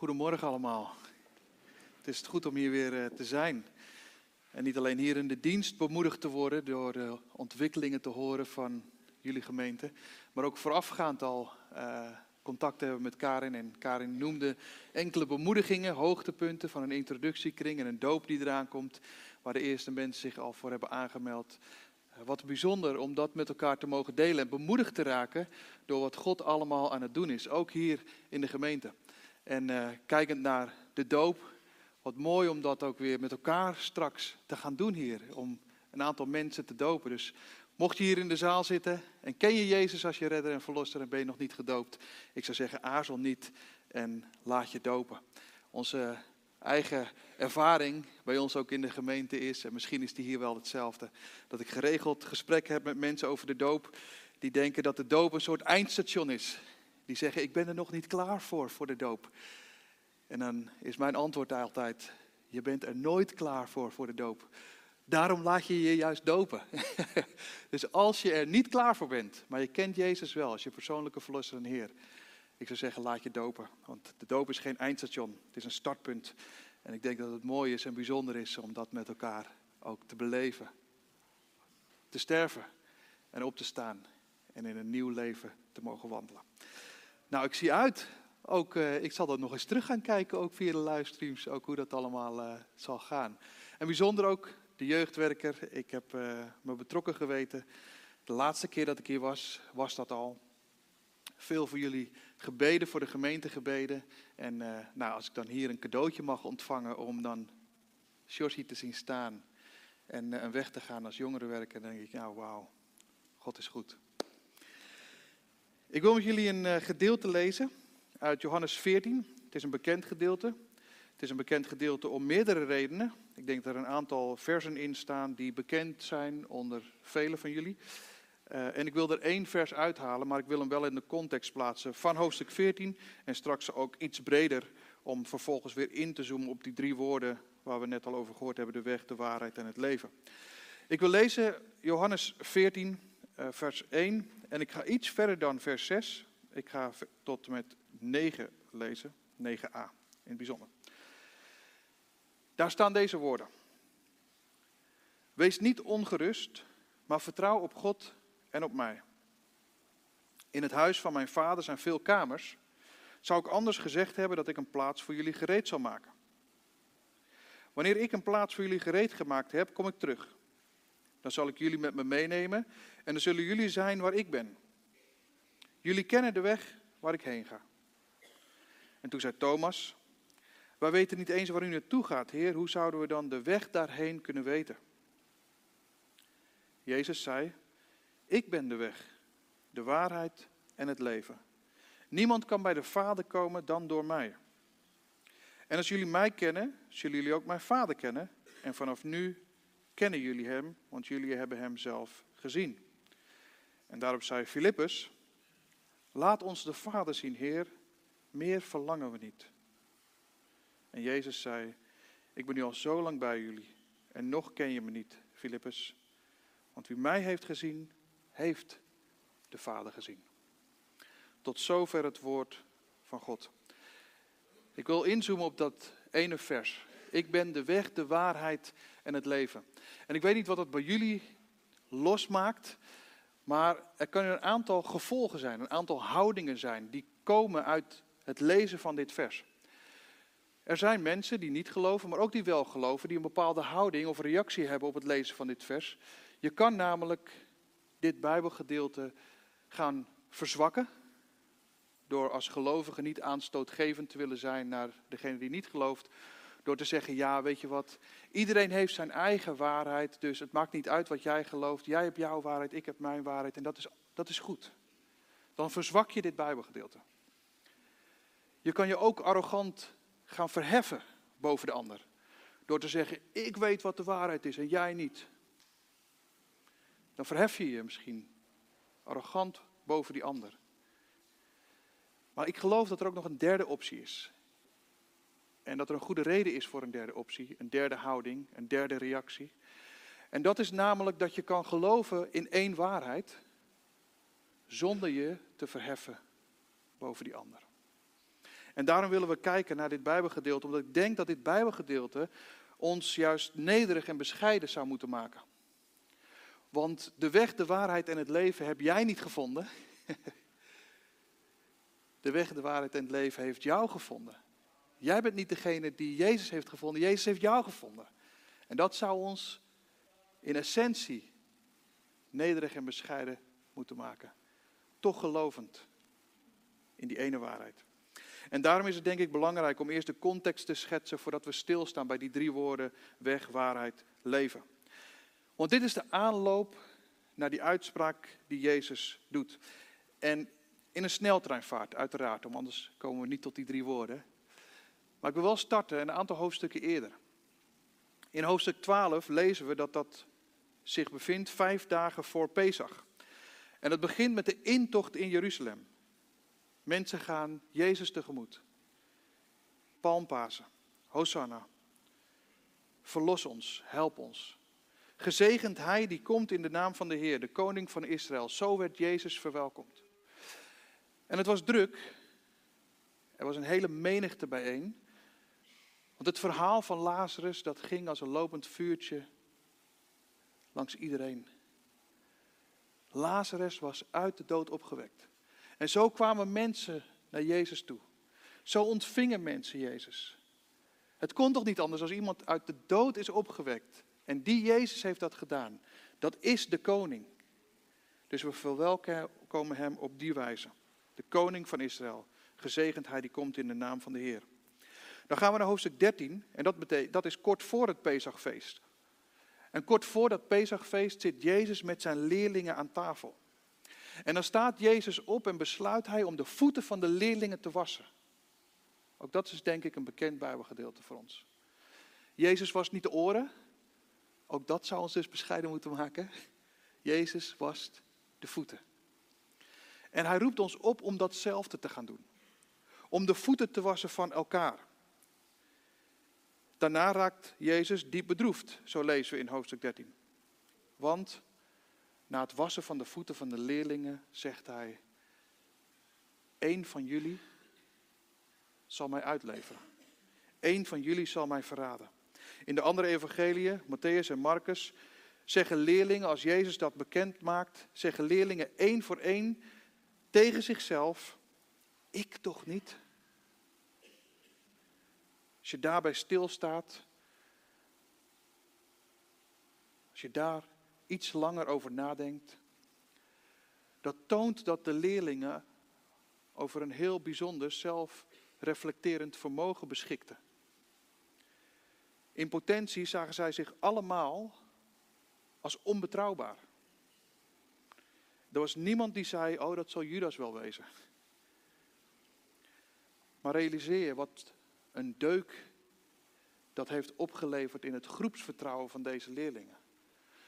Goedemorgen allemaal. Het is goed om hier weer eh, te zijn. En niet alleen hier in de dienst bemoedigd te worden door de ontwikkelingen te horen van jullie gemeente, maar ook voorafgaand al uh, contact hebben met Karin. En Karin noemde enkele bemoedigingen, hoogtepunten van een introductiekring en een doop die eraan komt, waar de eerste mensen zich al voor hebben aangemeld. Wat bijzonder om dat met elkaar te mogen delen en bemoedigd te raken door wat God allemaal aan het doen is, ook hier in de gemeente. En uh, kijkend naar de doop, wat mooi om dat ook weer met elkaar straks te gaan doen hier. Om een aantal mensen te dopen. Dus mocht je hier in de zaal zitten en ken je Jezus als je redder en verlosser en ben je nog niet gedoopt. Ik zou zeggen, aarzel niet en laat je dopen. Onze eigen ervaring bij ons ook in de gemeente is, en misschien is die hier wel hetzelfde, dat ik geregeld gesprekken heb met mensen over de doop. Die denken dat de doop een soort eindstation is. Die zeggen, ik ben er nog niet klaar voor, voor de doop. En dan is mijn antwoord altijd, je bent er nooit klaar voor, voor de doop. Daarom laat je je juist dopen. dus als je er niet klaar voor bent, maar je kent Jezus wel als je persoonlijke verlosser en Heer. Ik zou zeggen, laat je dopen. Want de doop is geen eindstation, het is een startpunt. En ik denk dat het mooi is en bijzonder is om dat met elkaar ook te beleven. Te sterven en op te staan en in een nieuw leven te mogen wandelen. Nou, ik zie uit. Ook, uh, ik zal dat nog eens terug gaan kijken, ook via de livestreams, ook hoe dat allemaal uh, zal gaan. En bijzonder ook de jeugdwerker. Ik heb uh, me betrokken geweten. De laatste keer dat ik hier was, was dat al. Veel voor jullie gebeden, voor de gemeente gebeden. En nou, als ik dan hier een cadeautje mag ontvangen om dan Sjorsi te zien staan en, en weg te gaan als jongerenwerker, dan denk ik, nou wauw, God is goed. Ik wil met jullie een uh, gedeelte lezen uit Johannes 14. Het is een bekend gedeelte. Het is een bekend gedeelte om meerdere redenen. Ik denk dat er een aantal versen in staan die bekend zijn onder velen van jullie. Uh, en ik wil er één vers uithalen, maar ik wil hem wel in de context plaatsen van hoofdstuk 14 en straks ook iets breder om vervolgens weer in te zoomen op die drie woorden waar we net al over gehoord hebben, de weg, de waarheid en het leven. Ik wil lezen Johannes 14, uh, vers 1 en ik ga iets verder dan vers 6. Ik ga tot met 9 lezen, 9a in het bijzonder. Daar staan deze woorden. Wees niet ongerust, maar vertrouw op God en op mij. In het huis van mijn vader zijn veel kamers. Zou ik anders gezegd hebben dat ik een plaats voor jullie gereed zal maken? Wanneer ik een plaats voor jullie gereed gemaakt heb, kom ik terug. Dan zal ik jullie met me meenemen en dan zullen jullie zijn waar ik ben. Jullie kennen de weg waar ik heen ga. En toen zei Thomas, wij weten niet eens waar u naartoe gaat, Heer, hoe zouden we dan de weg daarheen kunnen weten? Jezus zei, ik ben de weg, de waarheid en het leven. Niemand kan bij de Vader komen dan door mij. En als jullie mij kennen, zullen jullie ook mijn Vader kennen. En vanaf nu kennen jullie hem, want jullie hebben hem zelf gezien. En daarop zei Filippus, laat ons de Vader zien, Heer, meer verlangen we niet. En Jezus zei, ik ben nu al zo lang bij jullie en nog ken je me niet, Filippus. Want wie mij heeft gezien, heeft de Vader gezien. Tot zover het woord van God. Ik wil inzoomen op dat ene vers. Ik ben de weg, de waarheid en het leven. En ik weet niet wat dat bij jullie losmaakt, maar er kunnen een aantal gevolgen zijn, een aantal houdingen zijn die komen uit het lezen van dit vers. Er zijn mensen die niet geloven, maar ook die wel geloven, die een bepaalde houding of reactie hebben op het lezen van dit vers. Je kan namelijk dit Bijbelgedeelte gaan verzwakken, door als gelovige niet aanstootgevend te willen zijn naar degene die niet gelooft, door te zeggen, ja, weet je wat, iedereen heeft zijn eigen waarheid, dus het maakt niet uit wat jij gelooft. Jij hebt jouw waarheid, ik heb mijn waarheid en dat is, dat is goed. Dan verzwak je dit Bijbelgedeelte. Je kan je ook arrogant gaan verheffen boven de ander. Door te zeggen, ik weet wat de waarheid is en jij niet. Dan verhef je je misschien arrogant boven die ander. Maar ik geloof dat er ook nog een derde optie is. En dat er een goede reden is voor een derde optie, een derde houding, een derde reactie. En dat is namelijk dat je kan geloven in één waarheid, zonder je te verheffen boven die ander. En daarom willen we kijken naar dit Bijbelgedeelte, omdat ik denk dat dit Bijbelgedeelte ons juist nederig en bescheiden zou moeten maken. Want de weg, de waarheid en het leven heb jij niet gevonden. De weg, de waarheid en het leven heeft jou gevonden. Jij bent niet degene die Jezus heeft gevonden, Jezus heeft jou gevonden. En dat zou ons in essentie nederig en bescheiden moeten maken. Toch gelovend in die ene waarheid. En daarom is het denk ik belangrijk om eerst de context te schetsen voordat we stilstaan bij die drie woorden weg, waarheid, leven. Want dit is de aanloop naar die uitspraak die Jezus doet. En in een sneltreinvaart, uiteraard, om anders komen we niet tot die drie woorden. Maar ik wil wel starten een aantal hoofdstukken eerder. In hoofdstuk 12 lezen we dat dat zich bevindt vijf dagen voor Pesach. En het begint met de intocht in Jeruzalem. Mensen gaan Jezus tegemoet. Palmpasen, Hosanna. Verlos ons, help ons. Gezegend hij die komt in de naam van de Heer, de koning van Israël. Zo werd Jezus verwelkomd. En het was druk. Er was een hele menigte bijeen. Want het verhaal van Lazarus, dat ging als een lopend vuurtje langs iedereen. Lazarus was uit de dood opgewekt. En zo kwamen mensen naar Jezus toe. Zo ontvingen mensen Jezus. Het kon toch niet anders als iemand uit de dood is opgewekt. En die Jezus heeft dat gedaan. Dat is de koning. Dus we verwelkomen hem op die wijze. De koning van Israël. Gezegend hij die komt in de naam van de Heer. Dan gaan we naar hoofdstuk 13. En dat, betekent, dat is kort voor het Pesachfeest. En kort voor dat Pesachfeest zit Jezus met zijn leerlingen aan tafel. En dan staat Jezus op en besluit hij om de voeten van de leerlingen te wassen. Ook dat is denk ik een bekend Bijbelgedeelte voor ons. Jezus was niet de oren. Ook dat zou ons dus bescheiden moeten maken. Jezus wast de voeten. En hij roept ons op om datzelfde te gaan doen. Om de voeten te wassen van elkaar. Daarna raakt Jezus diep bedroefd, zo lezen we in hoofdstuk 13. Want na het wassen van de voeten van de leerlingen zegt hij: Eén van jullie zal mij uitleveren. Eén van jullie zal mij verraden. In de andere evangeliën, Matthäus en Marcus, zeggen leerlingen, als Jezus dat bekend maakt, zeggen leerlingen één voor één tegen zichzelf: Ik toch niet? Als je daarbij stilstaat, als je daar iets langer over nadenkt, dat toont dat de leerlingen over een heel bijzonder zelfreflecterend vermogen beschikten. In potentie zagen zij zich allemaal als onbetrouwbaar. Er was niemand die zei, oh dat zal Judas wel wezen. Maar realiseer je wat een deuk dat heeft opgeleverd in het groepsvertrouwen van deze leerlingen.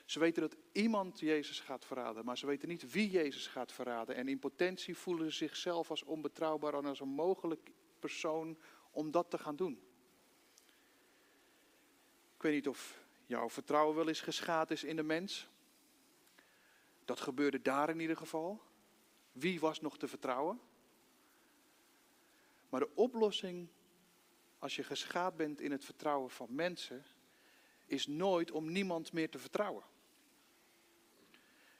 Ze weten dat iemand Jezus gaat verraden, maar ze weten niet wie Jezus gaat verraden. En in potentie voelen ze zichzelf als onbetrouwbaar en als een mogelijk persoon om dat te gaan doen. Ik weet niet of jouw vertrouwen wel eens geschaad is in de mens. Dat gebeurde daar in ieder geval. Wie was nog te vertrouwen? Maar de oplossing als je geschaad bent in het vertrouwen van mensen, is nooit om niemand meer te vertrouwen.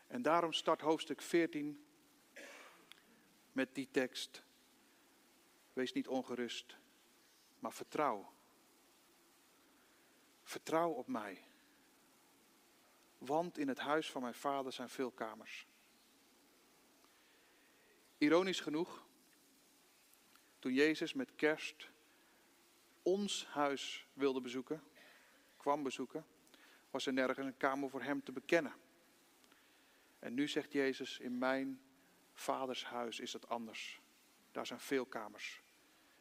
En daarom start hoofdstuk 14 met die tekst. Wees niet ongerust, maar vertrouw. Vertrouw op mij. Want in het huis van mijn vader zijn veel kamers. Ironisch genoeg, toen Jezus met kerst ons huis wilde bezoeken, kwam bezoeken, was er nergens een kamer voor hem te bekennen. En nu zegt Jezus, in mijn vaders huis is het anders. Daar zijn veel kamers.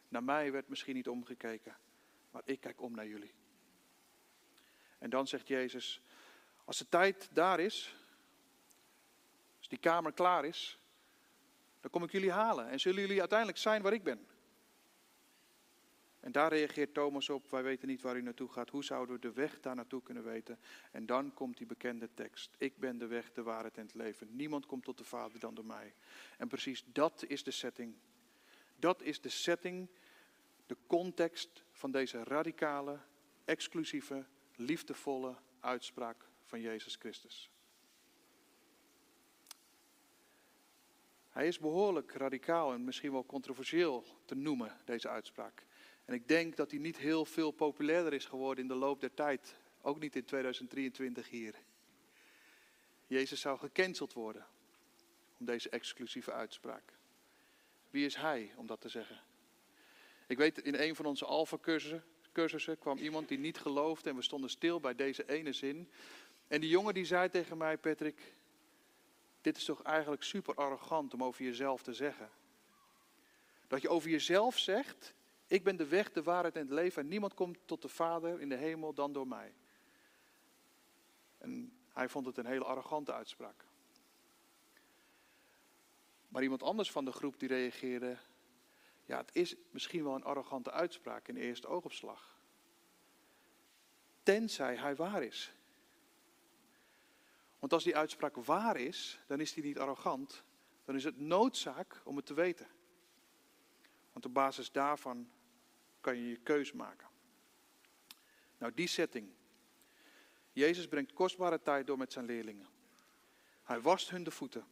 Naar mij werd misschien niet omgekeken, maar ik kijk om naar jullie. En dan zegt Jezus, als de tijd daar is, als die kamer klaar is, dan kom ik jullie halen en zullen jullie uiteindelijk zijn waar ik ben. En daar reageert Thomas op, wij weten niet waar u naartoe gaat. Hoe zouden we de weg daar naartoe kunnen weten? En dan komt die bekende tekst. Ik ben de weg, de waarheid en het leven. Niemand komt tot de Vader dan door mij. En precies dat is de setting. Dat is de setting de context van deze radicale, exclusieve, liefdevolle uitspraak van Jezus Christus. Hij is behoorlijk radicaal en misschien wel controversieel te noemen, deze uitspraak. En ik denk dat hij niet heel veel populairder is geworden in de loop der tijd. Ook niet in 2023 hier. Jezus zou gecanceld worden om deze exclusieve uitspraak. Wie is hij om dat te zeggen? Ik weet, in een van onze Alpha-cursussen cursussen kwam iemand die niet geloofde en we stonden stil bij deze ene zin. En die jongen die zei tegen mij, Patrick, dit is toch eigenlijk super arrogant om over jezelf te zeggen. Dat je over jezelf zegt, ik ben de weg, de waarheid en het leven en niemand komt tot de Vader in de hemel dan door mij. En hij vond het een hele arrogante uitspraak. Maar iemand anders van de groep die reageerde, ja, het is misschien wel een arrogante uitspraak in eerste oogopslag. Tenzij hij waar is. Want als die uitspraak waar is, dan is die niet arrogant. Dan is het noodzaak om het te weten. Want op basis daarvan kan je je keus maken. Nou, die setting. Jezus brengt kostbare tijd door met zijn leerlingen. Hij wast hun de voeten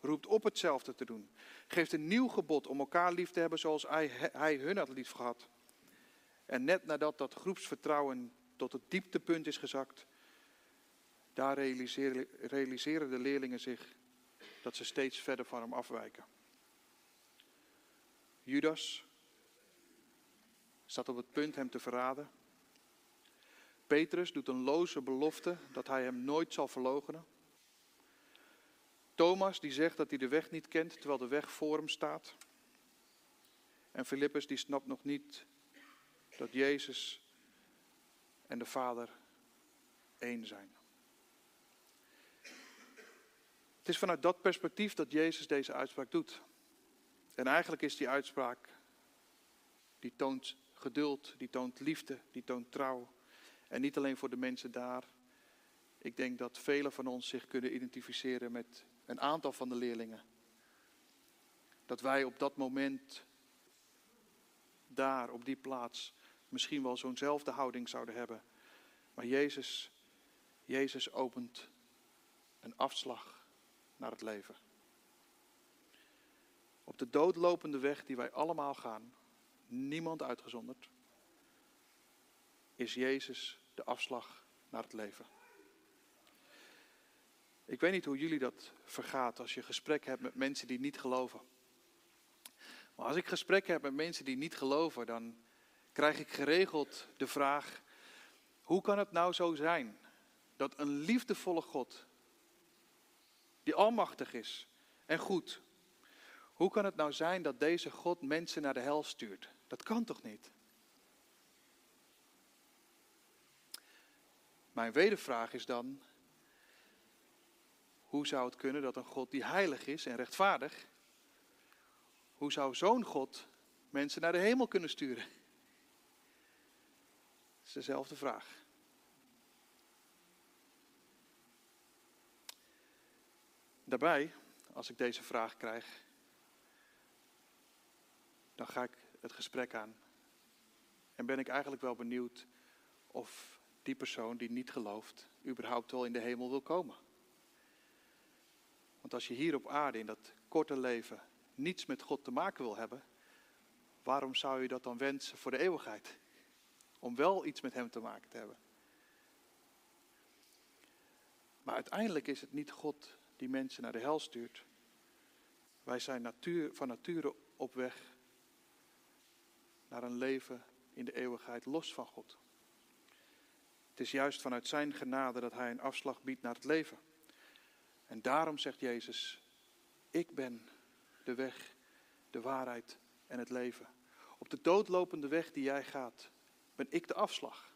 roept op hetzelfde te doen. Geeft een nieuw gebod om elkaar lief te hebben zoals hij, hij hun had lief gehad. En net nadat dat groepsvertrouwen tot het dieptepunt is gezakt, daar realiseren, realiseren de leerlingen zich dat ze steeds verder van hem afwijken. Judas staat op het punt hem te verraden. Petrus doet een loze belofte dat hij hem nooit zal verloochenen. Thomas die zegt dat hij de weg niet kent, terwijl de weg voor hem staat. En Filippus die snapt nog niet dat Jezus en de Vader één zijn. Het is vanuit dat perspectief dat Jezus deze uitspraak doet. En eigenlijk is die uitspraak, die toont geduld, die toont liefde, die toont trouw. En niet alleen voor de mensen daar. Ik denk dat velen van ons zich kunnen identificeren met een aantal van de leerlingen. Dat wij op dat moment daar, op die plaats, misschien wel zo'nzelfde houding zouden hebben. Maar Jezus, Jezus opent een afslag naar het leven. Op de doodlopende weg die wij allemaal gaan, niemand uitgezonderd, is Jezus de afslag naar het leven. Ik weet niet hoe jullie dat vergaat als je gesprek hebt met mensen die niet geloven. Maar als ik gesprek heb met mensen die niet geloven, dan krijg ik geregeld de vraag: hoe kan het nou zo zijn dat een liefdevolle God, die almachtig is en goed, hoe kan het nou zijn dat deze God mensen naar de hel stuurt? Dat kan toch niet? Mijn wedervraag is dan: hoe zou het kunnen dat een God die heilig is en rechtvaardig, hoe zou zo'n God mensen naar de hemel kunnen sturen? Dat is dezelfde vraag. Daarbij, als ik deze vraag krijg, dan ga ik het gesprek aan. En ben ik eigenlijk wel benieuwd of die persoon die niet gelooft, überhaupt wel in de hemel wil komen. Want als je hier op aarde in dat korte leven niets met God te maken wil hebben, waarom zou je dat dan wensen voor de eeuwigheid? Om wel iets met Hem te maken te hebben. Maar uiteindelijk is het niet God die mensen naar de hel stuurt. Wij zijn natuur, van nature op weg naar een leven in de eeuwigheid los van God. Het is juist vanuit Zijn genade dat Hij een afslag biedt naar het leven. En daarom zegt Jezus, ik ben de weg, de waarheid en het leven. Op de doodlopende weg die jij gaat, ben ik de afslag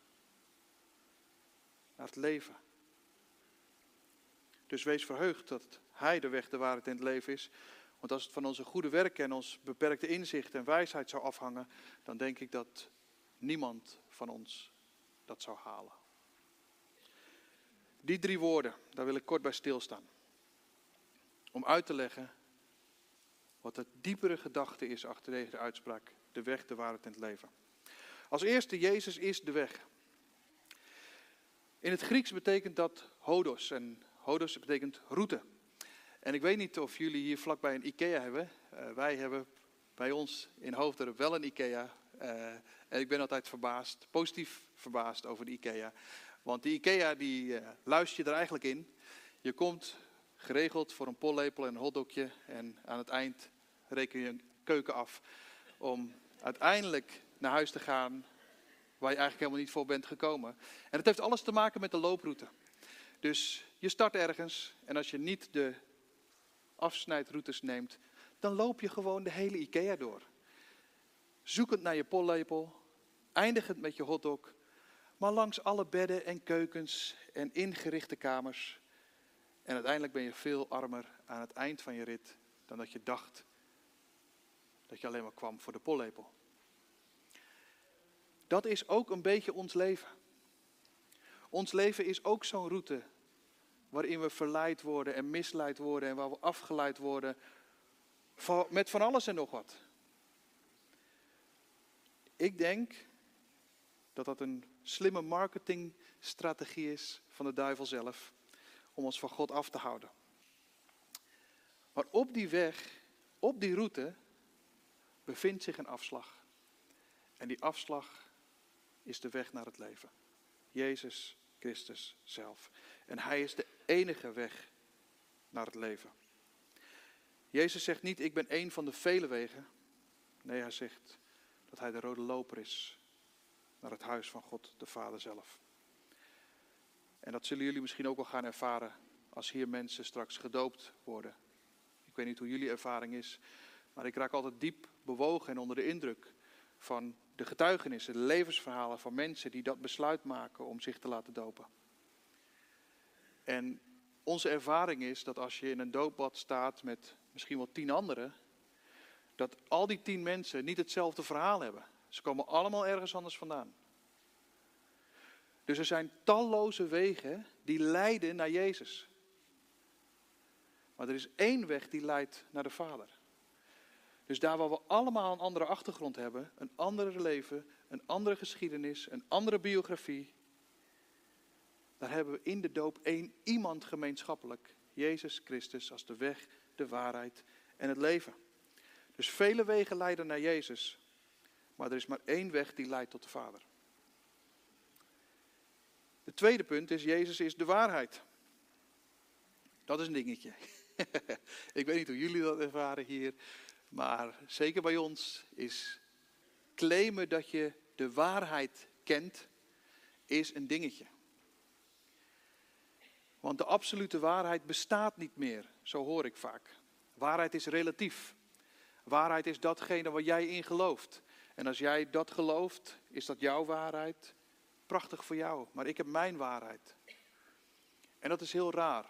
naar het leven. Dus wees verheugd dat Hij de weg, de waarheid en het leven is. Want als het van onze goede werken en ons beperkte inzicht en wijsheid zou afhangen, dan denk ik dat niemand van ons dat zou halen. Die drie woorden, daar wil ik kort bij stilstaan om uit te leggen Wat de diepere gedachte is achter deze uitspraak. De weg, de waarheid en het leven. Als eerste, Jezus is de weg. In het Grieks betekent dat hodos. En hodos betekent route. En ik weet niet of jullie hier vlakbij een IKEA hebben. Uh, wij hebben bij ons in Hoofddorp wel een IKEA. Uh, en ik ben altijd verbaasd, positief verbaasd over de IKEA. Want die IKEA die uh, luister je er eigenlijk in. Je komt geregeld voor een pollepel en een hotdogje. En aan het eind reken je een keuken af. Om uiteindelijk naar huis te gaan waar je eigenlijk helemaal niet voor bent gekomen. En het heeft alles te maken met de looproute. Dus je start ergens en als je niet de afsnijdroutes neemt, dan loop je gewoon de hele IKEA door. Zoekend naar je pollepel, eindigend met je hotdog, maar langs alle bedden en keukens en ingerichte kamers. En uiteindelijk ben je veel armer aan het eind van je rit dan dat je dacht dat je alleen maar kwam voor de pollepel. Dat is ook een beetje ons leven. Ons leven is ook zo'n route waarin we verleid worden en misleid worden en waar we afgeleid worden met van alles en nog wat. Ik denk dat dat een slimme marketingstrategie is van de duivel zelf om ons van God af te houden. Maar op die weg, op die route, bevindt zich een afslag. En die afslag is de weg naar het leven. Jezus Christus zelf. En Hij is de enige weg naar het leven. Jezus zegt niet, ik ben één van de vele wegen. Nee, Hij zegt dat Hij de rode loper is naar het huis van God, de Vader zelf. En dat zullen jullie misschien ook wel gaan ervaren als hier mensen straks gedoopt worden. Ik weet niet hoe jullie ervaring is, maar ik raak altijd diep bewogen en onder de indruk van de getuigenissen, de levensverhalen van mensen die dat besluit maken om zich te laten dopen. En onze ervaring is dat als je in een doopbad staat met misschien wel tien anderen, dat al die tien mensen niet hetzelfde verhaal hebben. Ze komen allemaal ergens anders vandaan. Dus er zijn talloze wegen die leiden naar Jezus. Maar er is één weg die leidt naar de Vader. Dus daar waar we allemaal een andere achtergrond hebben, een ander leven, een andere geschiedenis, een andere biografie, daar hebben we in de doop één iemand gemeenschappelijk. Jezus Christus als de weg, de waarheid en het leven. Dus vele wegen leiden naar Jezus, maar er is maar één weg die leidt tot de Vader. Het tweede punt is, Jezus is de waarheid. Dat is een dingetje. Ik weet niet hoe jullie dat ervaren hier, maar zeker bij ons is claimen dat je de waarheid kent, is een dingetje. Want de absolute waarheid bestaat niet meer, zo hoor ik vaak. Waarheid is relatief. Waarheid is datgene waar jij in gelooft. En als jij dat gelooft, is dat jouw waarheid. Prachtig voor jou, maar ik heb mijn waarheid. En dat is heel raar.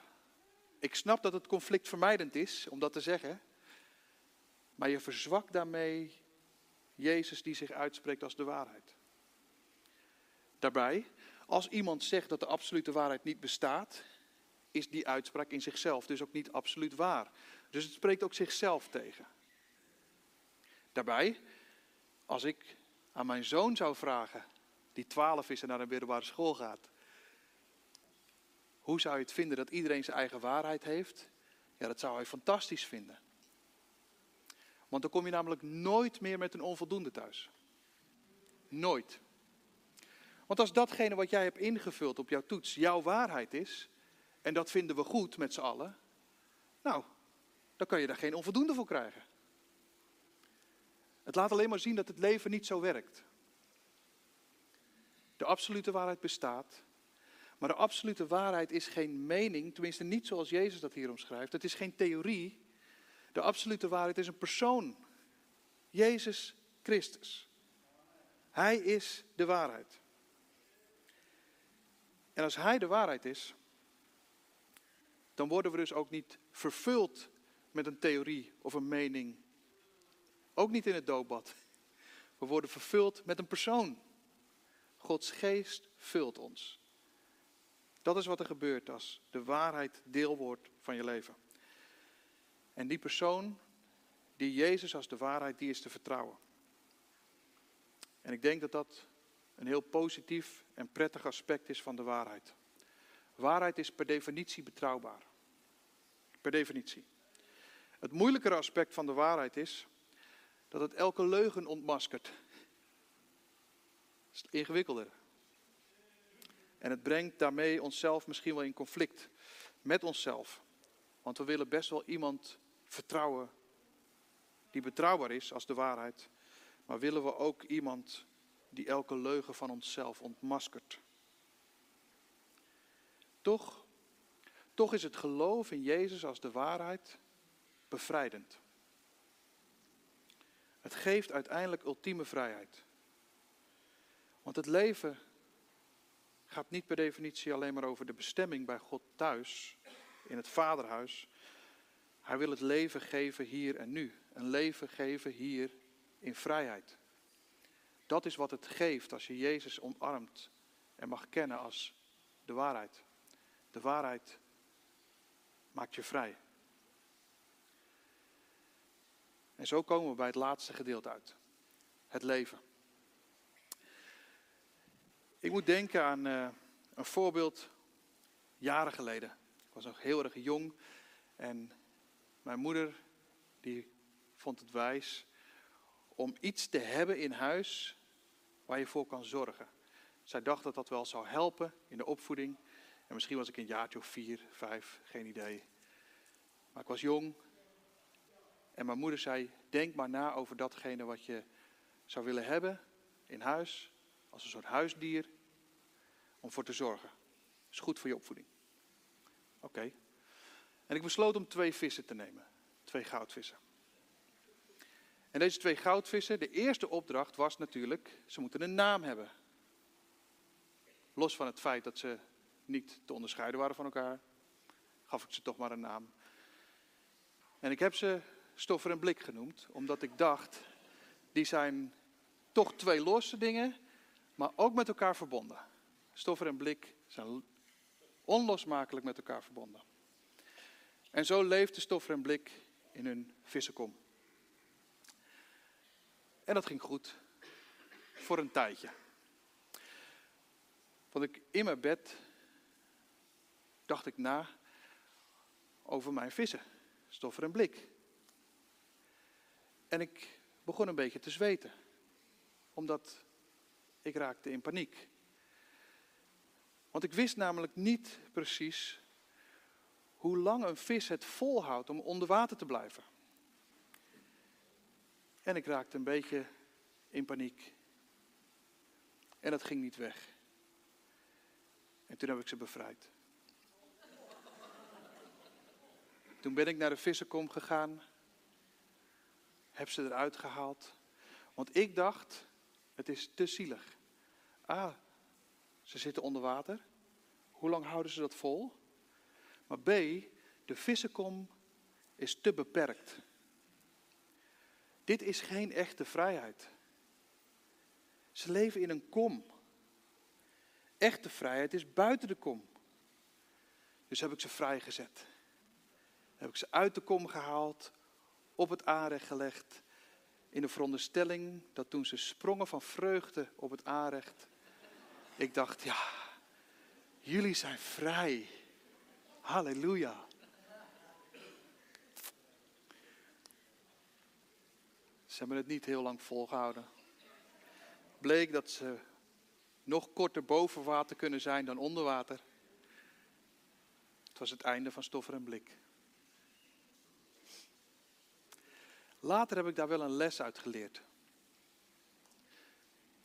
Ik snap dat het conflictvermijdend is om dat te zeggen. Maar je verzwakt daarmee Jezus die zich uitspreekt als de waarheid. Daarbij, als iemand zegt dat de absolute waarheid niet bestaat, is die uitspraak in zichzelf dus ook niet absoluut waar. Dus het spreekt ook zichzelf tegen. Daarbij, als ik aan mijn zoon zou vragen, die 12 is en naar een middelbare school gaat, hoe zou je het vinden dat iedereen zijn eigen waarheid heeft? Ja, dat zou hij fantastisch vinden. Want dan kom je namelijk nooit meer met een onvoldoende thuis. Nooit. Want als datgene wat jij hebt ingevuld op jouw toets jouw waarheid is, en dat vinden we goed met z'n allen, nou, dan kan je daar geen onvoldoende voor krijgen. Het laat alleen maar zien dat het leven niet zo werkt. De absolute waarheid bestaat, maar de absolute waarheid is geen mening, tenminste niet zoals Jezus dat hier omschrijft. Het is geen theorie, de absolute waarheid is een persoon. Jezus Christus. Hij is de waarheid. En als Hij de waarheid is, dan worden we dus ook niet vervuld met een theorie of een mening. Ook niet in het doopbad. We worden vervuld met een persoon. Gods geest vult ons. Dat is wat er gebeurt als de waarheid deel wordt van je leven. En die persoon die Jezus als de waarheid, die is te vertrouwen. En ik denk dat dat een heel positief en prettig aspect is van de waarheid. Waarheid is per definitie betrouwbaar. Per definitie. Het moeilijkere aspect van de waarheid is dat het elke leugen ontmaskert. Dat is ingewikkelder. En het brengt daarmee onszelf misschien wel in conflict met onszelf. Want we willen best wel iemand vertrouwen die betrouwbaar is als de waarheid. Maar willen we ook iemand die elke leugen van onszelf ontmaskert. Toch, toch is het geloof in Jezus als de waarheid bevrijdend. Het geeft uiteindelijk ultieme vrijheid. Want het leven gaat niet per definitie alleen maar over de bestemming bij God thuis, in het vaderhuis. Hij wil het leven geven hier en nu. Een leven geven hier in vrijheid. Dat is wat het geeft als je Jezus omarmt en mag kennen als de waarheid. De waarheid maakt je vrij. En zo komen we bij het laatste gedeelte uit. Het leven. Ik moet denken aan uh, een voorbeeld jaren geleden. Ik was nog heel erg jong en mijn moeder die vond het wijs om iets te hebben in huis waar je voor kan zorgen. Zij dacht dat dat wel zou helpen in de opvoeding. En misschien was ik een jaartje of vier, vijf, geen idee. Maar ik was jong. En mijn moeder zei, denk maar na over datgene wat je zou willen hebben in huis. Als een soort huisdier. Om voor te zorgen. is goed voor je opvoeding. Oké. En ik besloot om twee vissen te nemen. Twee goudvissen. En deze twee goudvissen, de eerste opdracht was natuurlijk, ze moeten een naam hebben. Los van het feit dat ze niet te onderscheiden waren van elkaar, gaf ik ze toch maar een naam. En ik heb ze Stoffer en Blik genoemd, omdat ik dacht, die zijn toch twee losse dingen, maar ook met elkaar verbonden. Stoffer en Blik zijn onlosmakelijk met elkaar verbonden. En zo leefde Stoffer en Blik in hun vissenkom. En dat ging goed. Voor een tijdje. Want ik in mijn bed dacht ik na over mijn vissen. Stoffer en blik. En ik begon een beetje te zweten. Omdat ik raakte in paniek. Want ik wist namelijk niet precies hoe lang een vis het volhoudt om onder water te blijven. En ik raakte een beetje in paniek. En dat ging niet weg. En toen heb ik ze bevrijd. Toen ben ik naar de vissenkom gegaan. Heb ze eruit gehaald. Want ik dacht, het is te zielig. A, ze zitten onder water. Hoe lang houden ze dat vol? Maar B, de vissenkom is te beperkt. Dit is geen echte vrijheid. Ze leven in een kom. Echte vrijheid is buiten de kom. Dus heb ik ze vrijgezet. Heb ik ze uit de kom gehaald, op het aanrecht gelegd. In de veronderstelling dat toen ze sprongen van vreugde op het aanrecht. Ik dacht, ja, jullie zijn vrij. Halleluja. Ze hebben het niet heel lang volgehouden. Bleek dat ze nog korter boven water kunnen zijn dan onder water. Het was het einde van stoffer en blik. Later heb ik daar wel een les uit geleerd.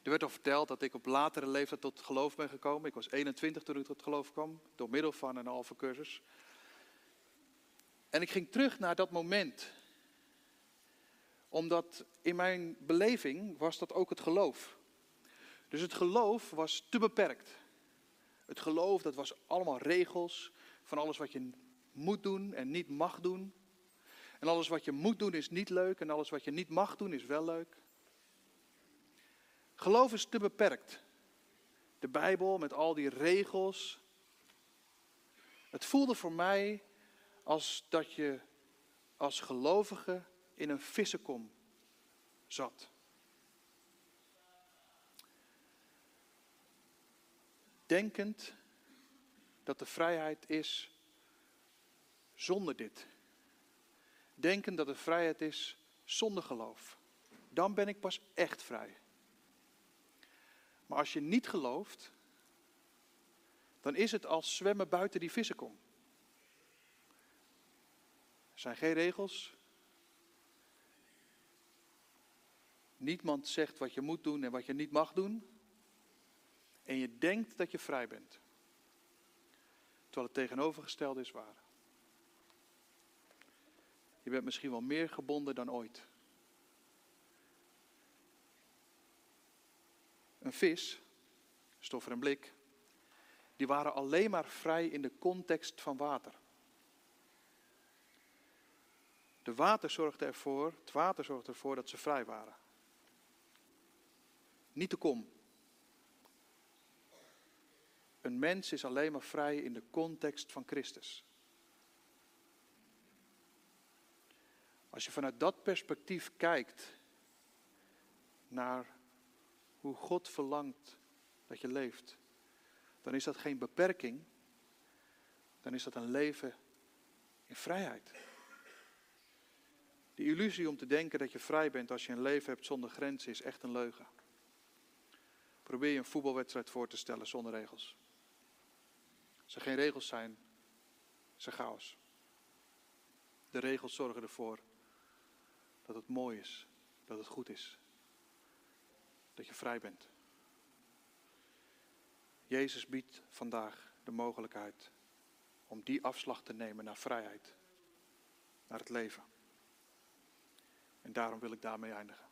Er werd al verteld dat ik op latere leeftijd tot geloof ben gekomen. Ik was 21 toen ik tot geloof kwam, door middel van een halve cursus. En ik ging terug naar dat moment omdat in mijn beleving was dat ook het geloof. Dus het geloof was te beperkt. Het geloof, dat was allemaal regels van alles wat je moet doen en niet mag doen. En alles wat je moet doen is niet leuk en alles wat je niet mag doen is wel leuk. Geloof is te beperkt. De Bijbel met al die regels. Het voelde voor mij als dat je als gelovige in een vissenkom zat. Denkend dat de vrijheid is zonder dit. Denkend dat de vrijheid is zonder geloof. Dan ben ik pas echt vrij. Maar als je niet gelooft, dan is het als zwemmen buiten die vissenkom. Er zijn geen regels. Niemand zegt wat je moet doen en wat je niet mag doen. En je denkt dat je vrij bent. Terwijl het tegenovergestelde is waar. Je bent misschien wel meer gebonden dan ooit. Een vis, stoffer en blik, die waren alleen maar vrij in de context van water. De water zorgde ervoor, het water zorgde ervoor dat ze vrij waren. Niet de kom. Een mens is alleen maar vrij in de context van Christus. Als je vanuit dat perspectief kijkt naar hoe God verlangt dat je leeft, dan is dat geen beperking, dan is dat een leven in vrijheid. Die illusie om te denken dat je vrij bent als je een leven hebt zonder grenzen is echt een leugen. Probeer je een voetbalwedstrijd voor te stellen zonder regels. Als er geen regels zijn, is chaos. De regels zorgen ervoor dat het mooi is, dat het goed is. Dat je vrij bent. Jezus biedt vandaag de mogelijkheid om die afslag te nemen naar vrijheid, naar het leven. En daarom wil ik daarmee eindigen.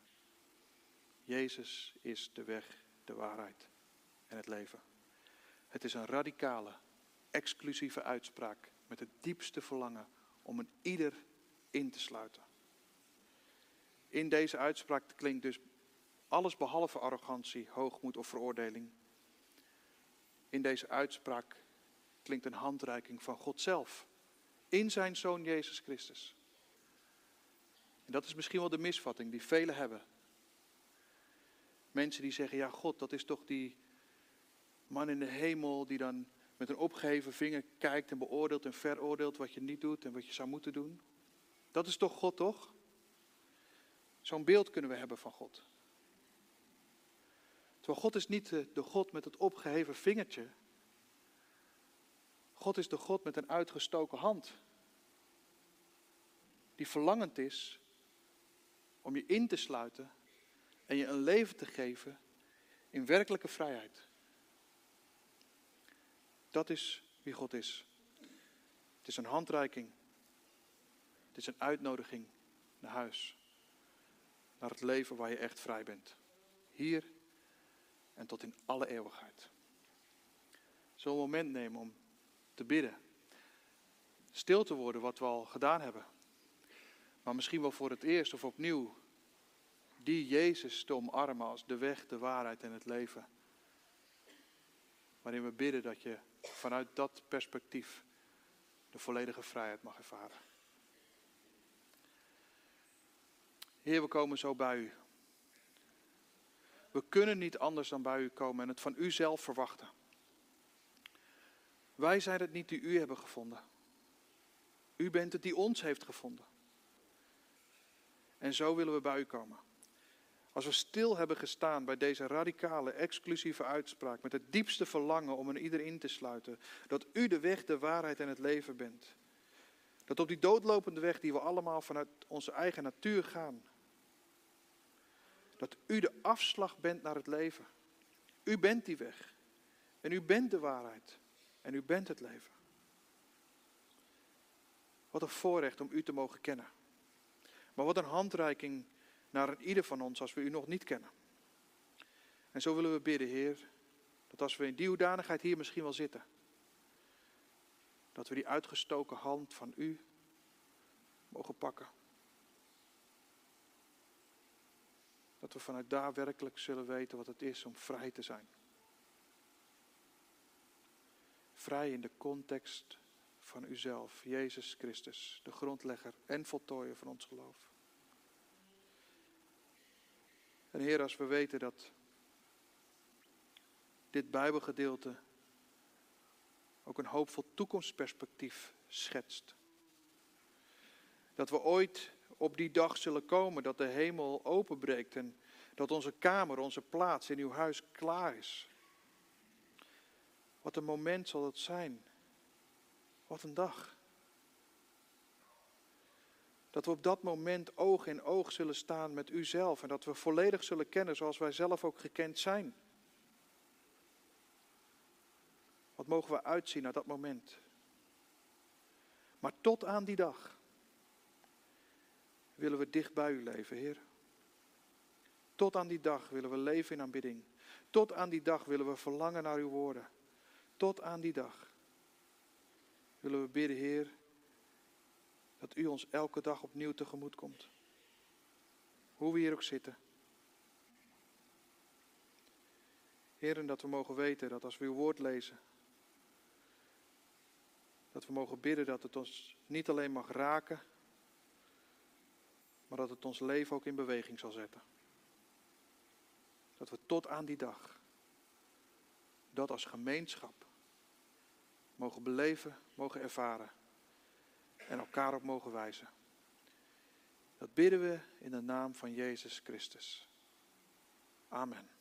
Jezus is de weg, de waarheid en het leven. Het is een radicale, exclusieve uitspraak met het diepste verlangen om een ieder in te sluiten. In deze uitspraak klinkt dus alles behalve arrogantie, hoogmoed of veroordeling. In deze uitspraak klinkt een handreiking van God zelf. In zijn Zoon Jezus Christus. En dat is misschien wel de misvatting die velen hebben. Mensen die zeggen, ja God, dat is toch die man in de hemel die dan met een opgeheven vinger kijkt en beoordeelt en veroordeelt wat je niet doet en wat je zou moeten doen. Dat is toch God, toch? Zo'n beeld kunnen we hebben van God. Terwijl God is niet de, de God met het opgeheven vingertje. God is de God met een uitgestoken hand. Die verlangend is om je in te sluiten en je een leven te geven in werkelijke vrijheid. Dat is wie God is. Het is een handreiking. Het is een uitnodiging naar huis. Naar het leven waar je echt vrij bent. Hier en tot in alle eeuwigheid. Zo'n moment nemen om te bidden. Stil te worden wat we al gedaan hebben. Maar misschien wel voor het eerst of opnieuw. Die Jezus te omarmen als de weg, de waarheid en het leven. Waarin we bidden dat je vanuit dat perspectief de volledige vrijheid mag ervaren. Heer, we komen zo bij u. We kunnen niet anders dan bij u komen en het van u zelf verwachten. Wij zijn het niet die u hebben gevonden. U bent het die ons heeft gevonden. En zo willen we bij u komen. Als we stil hebben gestaan bij deze radicale, exclusieve uitspraak, met het diepste verlangen om een ieder in te sluiten, dat u de weg, de waarheid en het leven bent. Dat op die doodlopende weg die we allemaal vanuit onze eigen natuur gaan, dat u de afslag bent naar het leven. U bent die weg. En u bent de waarheid. En u bent het leven. Wat een voorrecht om u te mogen kennen. Maar wat een handreiking naar ieder van ons als we u nog niet kennen. En zo willen we bidden, Heer, dat als we in die hoedanigheid hier misschien wel zitten, dat we die uitgestoken hand van u mogen pakken. Dat we vanuit daar werkelijk zullen weten wat het is om vrij te zijn. Vrij in de context van uzelf, Jezus Christus, de grondlegger en voltooier van ons geloof. En Heer, als we weten dat dit Bijbelgedeelte ook een hoopvol toekomstperspectief schetst. Dat we ooit op die dag zullen komen dat de hemel openbreekt en dat onze kamer, onze plaats in uw huis klaar is. Wat een moment zal het zijn. Wat een dag. Dat we op dat moment oog in oog zullen staan met uzelf en dat we volledig zullen kennen zoals wij zelf ook gekend zijn. Wat mogen we uitzien naar dat moment? Maar tot aan die dag willen we dicht bij u leven, Heer. Tot aan die dag willen we leven in aanbidding. Tot aan die dag willen we verlangen naar uw woorden. Tot aan die dag willen we bidden, Heer, dat u ons elke dag opnieuw tegemoet komt. Hoe we hier ook zitten. Heer, en dat we mogen weten dat als we uw woord lezen, dat we mogen bidden dat het ons niet alleen mag raken, maar dat het ons leven ook in beweging zal zetten. Dat we tot aan die dag dat als gemeenschap mogen beleven, mogen ervaren en elkaar op mogen wijzen. Dat bidden we in de naam van Jezus Christus. Amen.